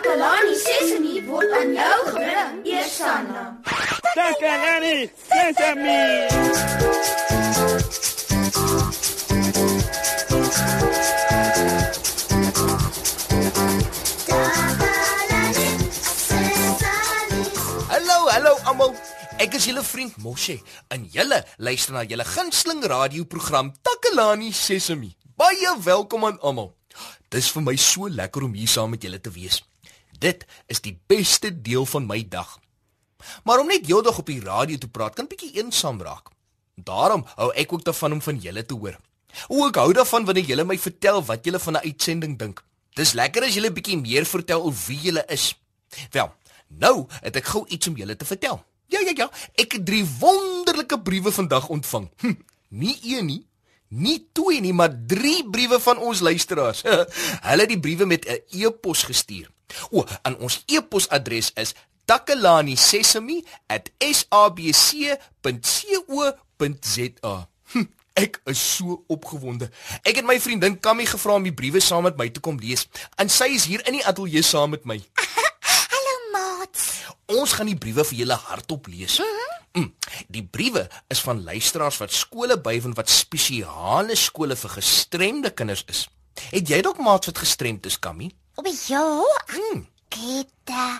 Takalani Sesemi word aan jou gebring, Eersanna. Takalani Sesemi. Hallo, hallo almal. Ek is julle vriend Moshe en julle luister na julle gunsteling radioprogram Takalani Sesemi. Baie welkom aan almal. Dis vir my so lekker om hier saam met julle te wees. Dit is die beste deel van my dag. Maar om net heeldag op die radio te praat kan bietjie eensaam raak. Daarom hou ek ook daarvan om van julle te hoor. O, ek hou daarvan wanneer julle my vertel wat julle van 'n uitsending dink. Dis lekker as julle bietjie meer vertel oor wie julle is. Wel, nou het ek gou iets om julle te vertel. Ja, ja, ja. Ek het drie wonderlike briewe vandag ontvang. Hm, nie een nie, nie twee nie, maar drie briewe van ons luisteraars. Hulle het die briewe met 'n e-pos gestuur. O, aan ons e-posadres is takalani.sesemi@sabc.co.za. Hm, ek is so opgewonde. Ek het my vriendin Kammy gevra om die briewe saam met my te kom lees. En sy is hier in die ateljee saam met my. Hallo maat. Ons gaan die briewe vir julle hardop lees. Mm, die briewe is van luisteraars wat skole bywoon wat spesiale skole vir gestremde kinders is. Het jy dalk maats wat gestremd is, Kammy? O Mm. ek het uh,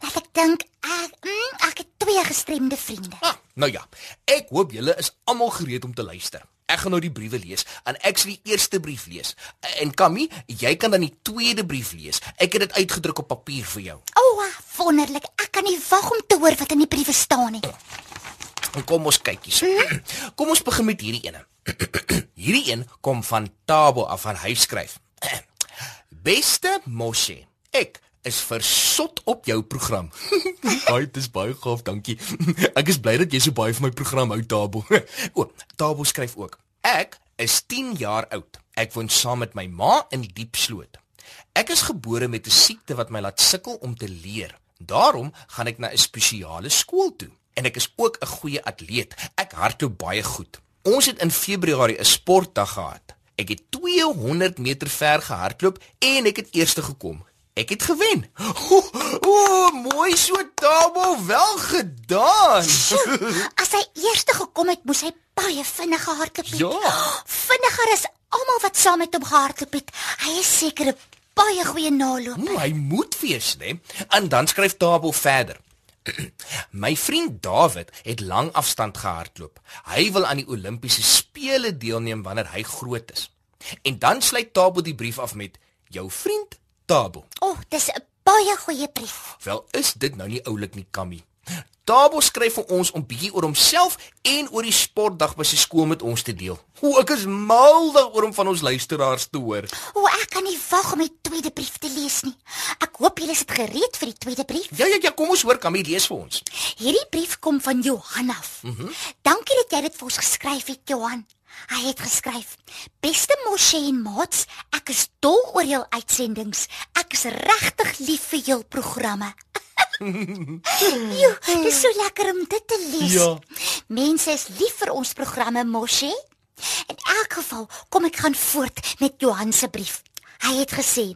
dat ek dink ek mm, ek het twee gestremde vriende. Ah, nou ja, ek hoop julle is almal gereed om te luister. Ek gaan nou die briewe lees en ek sal die eerste brief lees. En Kammy, jy kan dan die tweede brief lees. Ek het dit uitgedruk op papier vir jou. O, ah, wonderlik. Ek kan nie wag om te hoor wat in die briewe staan nie. Kom ons kyk hierso. Kom ons begin met hierdie ene. hierdie een kom van Tabo af van hy skryf. Beste Moshe, ek is versot op jou program. Ai, dit is baie gaaf, dankie. Ek is bly dat jy so baie van my program hou, Tabo. O, Tabo skryf ook. Ek is 10 jaar oud. Ek woon saam met my ma in die Diepsloot. Ek is gebore met 'n siekte wat my laat sukkel om te leer. Daarom gaan ek na 'n spesiale skool toe en ek is ook 'n goeie atleet. Ek hardloop baie goed. Ons het in Februarie 'n sportdag gehad. Ek het 200 meter ver gehardloop en ek het eerste gekom. Ek het gewen. O, o mooi so Tabo, wel gedaan. As hy eerste gekom het, moes hy baie vinnig gehardloop het. Ja. Vinniger as almal wat saam met hom gehardloop het. Hy is seker 'n baie goeie naloper. Hm, hy moet wees, né? En dan skryf Tabo verder. My vriend David het lang afstand gehardloop. Hy wil aan die Olimpiese spele deelneem wanneer hy groot is. En dan sluit Tabo die brief af met jou vriend Tabo. O, oh, dis 'n baie goeie brief. Wel is dit nou nie oulik nie, Kammy. Tabo skryf vir ons om bietjie oor homself en oor die sportdag by sy skool met ons te deel. O, ek is mal daaroor om van ons luisteraars te hoor. O, ek kan nie wag om die tweede brief te lees nie. Ek hoop julle is gereed vir die tweede brief. Ja ja ja, kom ons hoor Kammy lees vir ons. Hierdie brief kom van Johan af. Mm -hmm. Dankie dat jy dit vir ons geskryf het, Johan. Hy het geskryf: "Beste Moshe en Mats, ek is dol oor jou uitsendings. Ek is regtig lief vir jou programme." Jo, dit is so lekker om dit te lees. Ja. Mense is lief vir ons programme, Moshe. In elk geval, kom ek gaan voort met Johan se brief. Hy het gesê: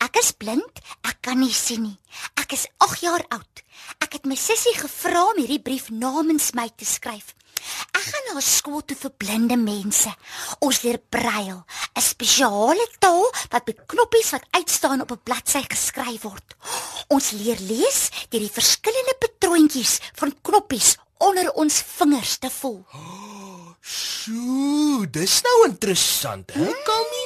"Ek is blind, ek kan nie sien nie. Ek is 8 jaar oud. Ek het my sussie gevra om hierdie brief namens my te skryf. Ek gaan na skool toe vir blinde mense. Ons leer brail, 'n spesiale taal wat met knoppies wat uitstaan op 'n bladsy geskryf word. Ons leer lees deur die verskillende patroontjies van knoppies onder ons vingers te voel. Sjoe, dis nou interessant, hè, Kammy?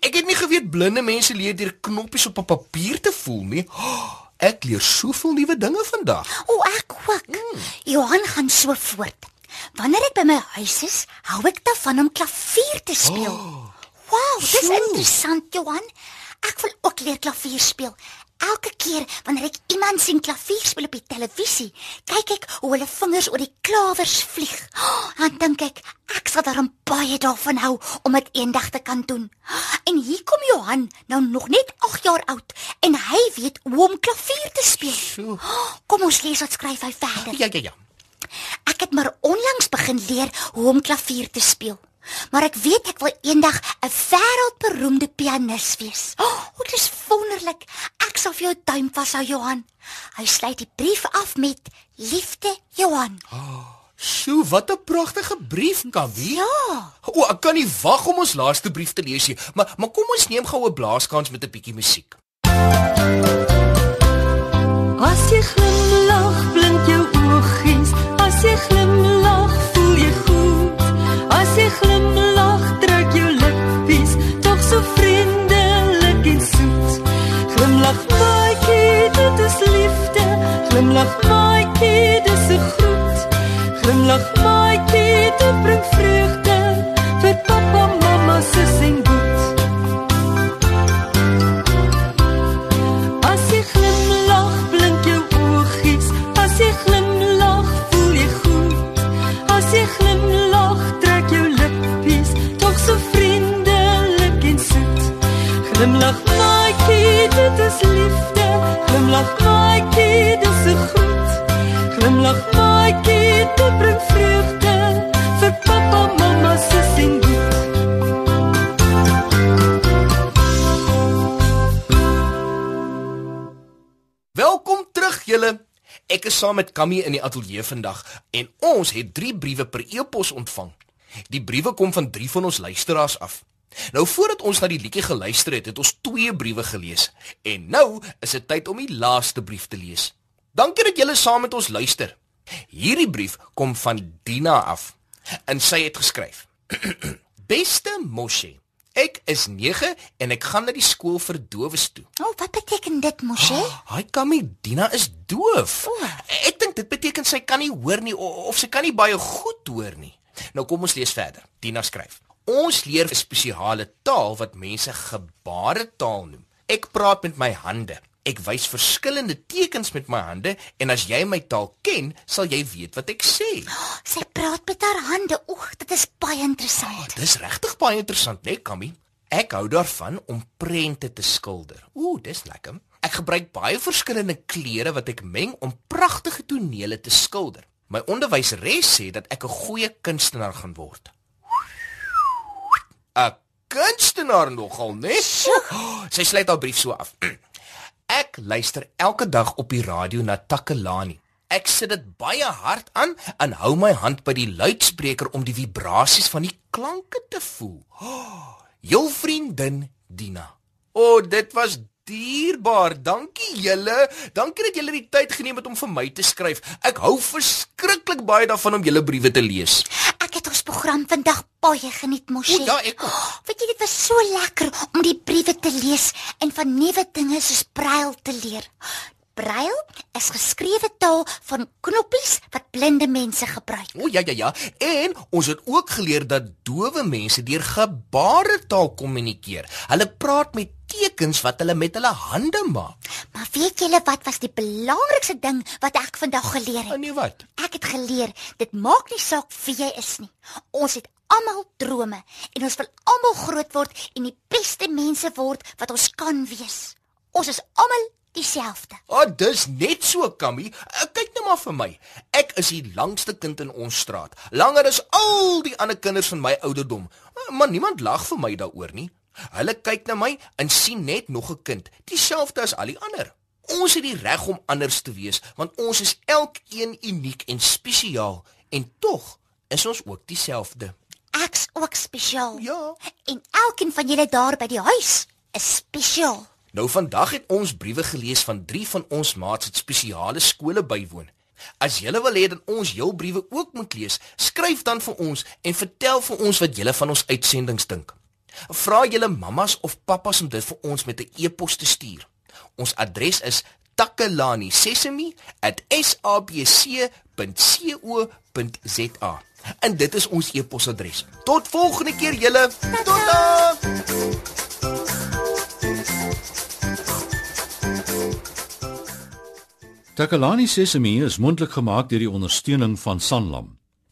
Ek het nie geweet blinde mense leer deur knoppies op 'n papier te voel nie. Ek leer soveel nuwe dinge vandag. O, ek ook. Mm. Johan gaan so voort. Wanneer ek by my huis is, hou ek daarvan om klavier te speel. Oh, wow, dis so. interessant, Johan. Ek wil ook leer klavier speel. Elke keer wanneer ek iemand sien klavier speel op die televisie, kyk ek hoe hulle vingers oor die klawers vlieg. Oh, dan dink ek, ek sal daarom baie daarvan hou om dit eendag te kan doen. En hier kom Johan, nou nog net 8 jaar oud, en hy weet hoe om klavier te speel. Sjoe. Oh, kom ons lees wat skryf hy verder. Ja ja ja. Ek het maar onlangs begin leer hoe om klavier te speel. Maar ek weet ek wil eendag 'n wêreldberoemde pianis wees. O, oh, dit is wonderlik. Ek sal vir jou duim vashou Johan. Hy sluit die brief af met liefde Johan. Sjoe, wat 'n pragtige brief, Kawie. Ja. O, ek kan nie wag om ons laaste brief te lees nie. Maar maar kom ons neem gou 'n blaaskans met 'n bietjie musiek. As jy glimlag, blink jou oogies. As jy glimlag, voel jy goed. Jy glimlag, trek jou lippies tog so vriendelik en soet. Glimlag, maatjie, dit is liefde. Glimlag, maatjie, dis 'n groet. Glimlag, maatjie, dit bring vreugde Glimlag, maatjie, dit is liefde. Glimlag, maatjie, dis 'n groet. Glimlag, maatjie, dit bring vreugde vir pappa, mamma, sussie en boet. Welkom terug julle. Ek is saam met Kammy in die ateljee vandag en ons het 3 briewe per e-pos ontvang. Die briewe kom van 3 van ons luisteraars af. Nou voordat ons na die liedjie geluister het, het ons 2 briewe gelees en nou is dit tyd om die laaste brief te lees. Dankie dat julle saam met ons luister. Hierdie brief kom van Dina af en sy het geskryf: Beste Moshe, ek is 9 en ek gaan na die skool vir dowes toe. O, oh, wat beteken dit, Moshe? Haai Kammy, Dina is doof. O. Ek dink dit beteken sy kan nie hoor nie o- of sy kan nie baie goed hoor nie. Nou kom ons lees verder. Dina skryf: Ons leer 'n spesiale taal wat mense gebaretaal noem. Ek praat met my hande. Ek wys verskillende tekens met my hande en as jy my taal ken, sal jy weet wat ek sê. Sy praat met haar hande. Oeg, dit is baie interessant. Dis regtig baie interessant, né, nee, Kammy? Ek hou daarvan om prente te skilder. Ooh, dis lekker. Ek gebruik baie verskillende kleure wat ek meng om pragtige tonele te skilder. My onderwyseres sê dat ek 'n goeie kunstenaar gaan word. 'n Kunstenaar nogal, né? Nee? Sy sluit haar brief so af. Ek luister elke dag op die radio na Takelani. Ek sit dit baie hard aan en hou my hand by die luidspreker om die vibrasies van die klanke te voel. Jou vriendin Dina. O, oh, dit was dierbaar. Dankie julle. Dankie dat julle die tyd geneem het om vir my te skryf. Ek hou verskriklik baie daarvan om julle briewe te lees. Program vandag baie geniet, Moshe. O ja, ek ook. Weet jy dit was so lekker om die briewe te lees en van nuwe dinge soos brail te leer. Brail is geskrewe taal van knoppies wat blinde mense gebruik. O ja ja ja. En ons het ook geleer dat dowe mense deur gebaretaal kommunikeer. Hulle praat met tekens wat hulle met hulle hande maak. Maar weet julle wat was die belangrikste ding wat ek vandag geleer het? nee wat? Ek het geleer dit maak nie saak wie jy is nie. Ons het almal drome en ons wil almal groot word en die beste mense word wat ons kan wees. Ons is almal dieselfde. Ah, oh, dis net so, Kammy. Uh, kyk nou maar vir my. Ek is die langste kind in ons straat. Langer as al die ander kinders van my ouderdom. Uh, maar niemand lag vir my daaroor nie. Hulle kyk na my en sien net nog 'n kind, dieselfde as al die ander. Ons het die reg om anders te wees, want ons is elkeen uniek en spesiaal en tog is ons ook dieselfde. Ek's ook spesiaal. Ja. En elkeen van julle daar by die huis is spesiaal. Nou vandag het ons briewe gelees van 3 van ons maats wat spesiale skole bywoon. As julle wil hê dat ons jou briewe ook moet lees, skryf dan vir ons en vertel vir ons wat julle van ons uitsendings dink. Vra julle mammas of pappas om dit vir ons met 'n e-pos te stuur. Ons adres is takelani@sabc.co.za. En dit is ons e-posadres. Tot volgende keer julle. Totta! Takalani Sesemi is mondelik gemaak deur die ondersteuning van Sanlam.